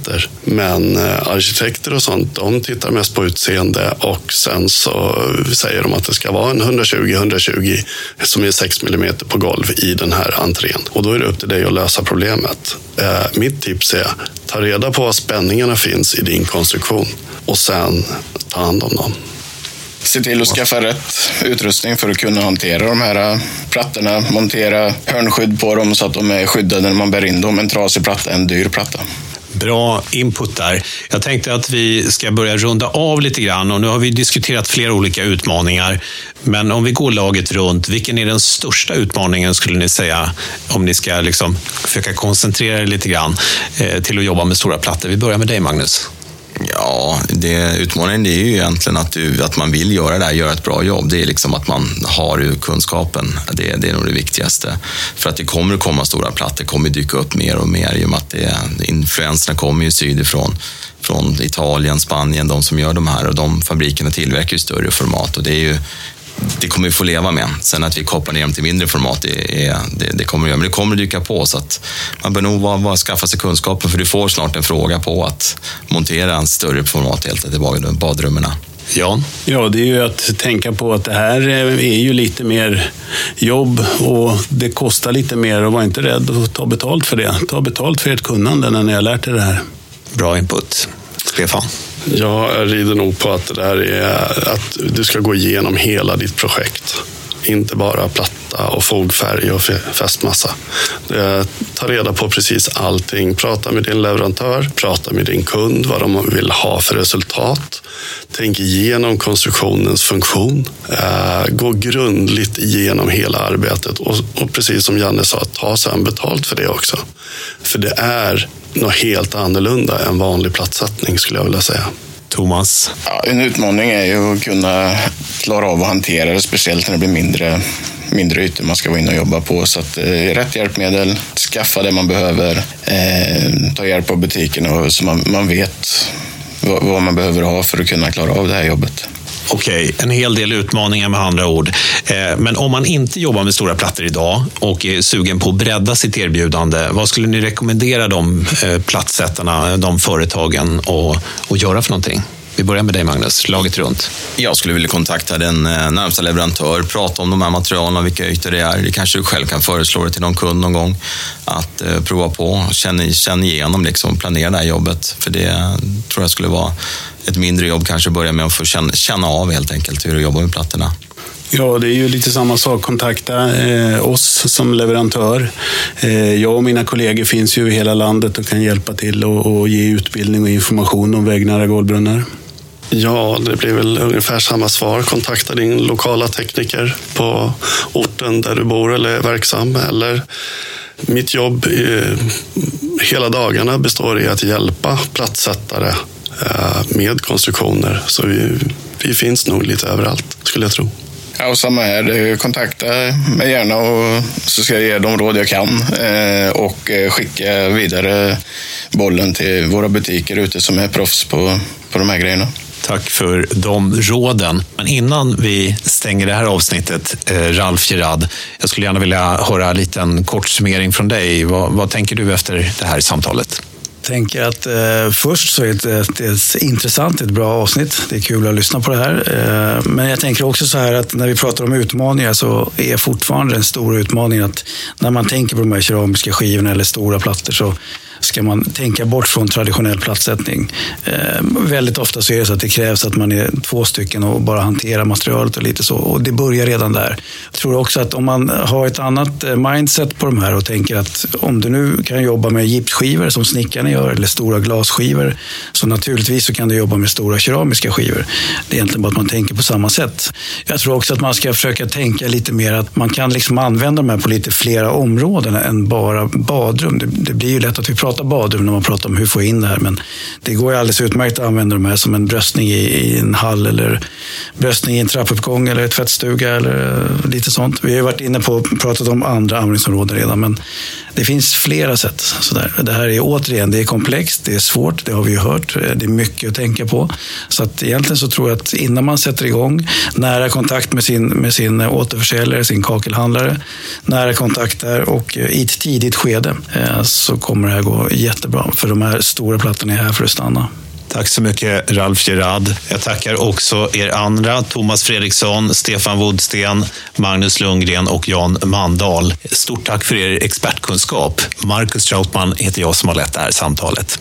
Men eh, arkitekter och sånt, de tittar mest på utseende och sen så säger de att det ska vara en 120-120 som är 6 mm på golv i den här entrén. Och då är det upp till dig att lösa problemet. Eh, mitt tips är, ta reda på var spänningarna finns i din konstruktion och sen ta hand om dem se till att skaffa rätt utrustning för att kunna hantera de här äh, plattorna. Montera hörnskydd på dem så att de är skyddade när man bär in dem. En trasig platta är en dyr platta. Bra input där. Jag tänkte att vi ska börja runda av lite grann och nu har vi diskuterat flera olika utmaningar. Men om vi går laget runt, vilken är den största utmaningen skulle ni säga om ni ska liksom försöka koncentrera er lite grann eh, till att jobba med stora plattor? Vi börjar med dig Magnus. Ja, det, utmaningen är ju egentligen att, du, att man vill göra det här, göra ett bra jobb. Det är liksom att man har kunskapen. Det, det är nog det viktigaste. För att det kommer att komma stora plattor, kommer att dyka upp mer och mer i och med att det, influenserna kommer ju sydifrån. Från Italien, Spanien, de som gör de här och de fabrikerna tillverkar ju större format och det är ju det kommer vi få leva med. Sen att vi kopplar ner dem till mindre format, det, är, det, det kommer göra. Men det kommer att dyka på. Så att man bör nog bara, bara skaffa sig kunskapen, för du får snart en fråga på att montera en större format helt i badrummen. Jan? Ja, det är ju att tänka på att det här är ju lite mer jobb och det kostar lite mer och var inte rädd att ta betalt för det. Ta betalt för ert kunnande när ni har lärt er det här. Bra input. Stefan? Jag rider nog på att det där är att du ska gå igenom hela ditt projekt. Inte bara platta och fogfärg och fästmassa. Eh, ta reda på precis allting. Prata med din leverantör, prata med din kund, vad de vill ha för resultat. Tänk igenom konstruktionens funktion. Eh, gå grundligt igenom hela arbetet och, och precis som Janne sa, ta sen betalt för det också. För det är något helt annorlunda än vanlig plattsättning skulle jag vilja säga. Thomas? Ja, en utmaning är ju att kunna klara av att hantera det, speciellt när det blir mindre, mindre ytor man ska gå in och jobba på. Så att, eh, rätt hjälpmedel, skaffa det man behöver, eh, ta hjälp av butiken och, så man, man vet vad, vad man behöver ha för att kunna klara av det här jobbet. Okej, en hel del utmaningar med andra ord. Eh, men om man inte jobbar med stora plattor idag och är sugen på att bredda sitt erbjudande, vad skulle ni rekommendera de eh, plattsättarna, de företagen att göra för någonting? Vi börjar med dig Magnus, laget runt. Jag skulle vilja kontakta den eh, närmsta leverantör, prata om de här materialen, och vilka ytor det är. Det kanske du själv kan föreslå det till någon kund någon gång. Att prova på, Känn igenom, liksom, planera det här jobbet. För det tror jag skulle vara ett mindre jobb, kanske börja med att få känna, känna av helt enkelt hur du jobbar med plattorna. Ja, det är ju lite samma sak. Kontakta eh, oss som leverantör. Eh, jag och mina kollegor finns ju i hela landet och kan hjälpa till och, och ge utbildning och information om vägnära golvbrunnar. Ja, det blir väl ungefär samma svar. Kontakta din lokala tekniker på orten där du bor eller är verksam. Eller mitt jobb hela dagarna består i att hjälpa platssättare eh, med konstruktioner. Så vi, vi finns nog lite överallt, skulle jag tro. Ja, och samma här. Kontakta mig gärna och så ska jag ge de råd jag kan eh, och eh, skicka vidare bollen till våra butiker ute som är proffs på, på de här grejerna. Tack för de råden. Men innan vi stänger det här avsnittet, eh, Ralf Gerard, jag skulle gärna vilja höra en liten kort summering från dig. Vad, vad tänker du efter det här samtalet? Tänker att eh, först så är det ett, ett, intressant, ett bra avsnitt. Det är kul att lyssna på det här. Eh, men jag tänker också så här att när vi pratar om utmaningar så är fortfarande den stora utmaningen att när man tänker på de här keramiska skivorna eller stora plattor så ska man tänka bort från traditionell plattsättning. Eh, väldigt ofta så är det så att det krävs att man är två stycken och bara hanterar materialet och lite så. Och det börjar redan där. Jag tror också att om man har ett annat eh, mindset på de här och tänker att om du nu kan jobba med gipsskivor som snickarna gör eller stora glasskivor så naturligtvis så kan du jobba med stora keramiska skivor. Det är egentligen bara att man tänker på samma sätt. Jag tror också att man ska försöka tänka lite mer att man kan liksom använda de här på lite flera områden än bara badrum. Det, det blir ju lätt att vi pratar prata badrum när man pratar om hur få in det här. Men det går ju alldeles utmärkt att använda de här som en bröstning i, i en hall eller bröstning i en trappuppgång eller tvättstuga eller eh, lite sånt. Vi har ju varit inne på och pratat om andra användningsområden redan. Men det finns flera sätt. Sådär. Det här är återigen, det är komplext, det är svårt, det har vi ju hört. Eh, det är mycket att tänka på. Så att egentligen så tror jag att innan man sätter igång, nära kontakt med sin, med sin eh, återförsäljare, sin kakelhandlare, nära kontakt där och i ett tidigt skede så kommer det här gå jättebra. För de här stora plattorna är här för att stanna. Tack så mycket Ralf Gerard. Jag tackar också er andra, Thomas Fredriksson, Stefan Woodsten, Magnus Lundgren och Jan Mandahl. Stort tack för er expertkunskap. Marcus Trautman heter jag som har lett det här samtalet.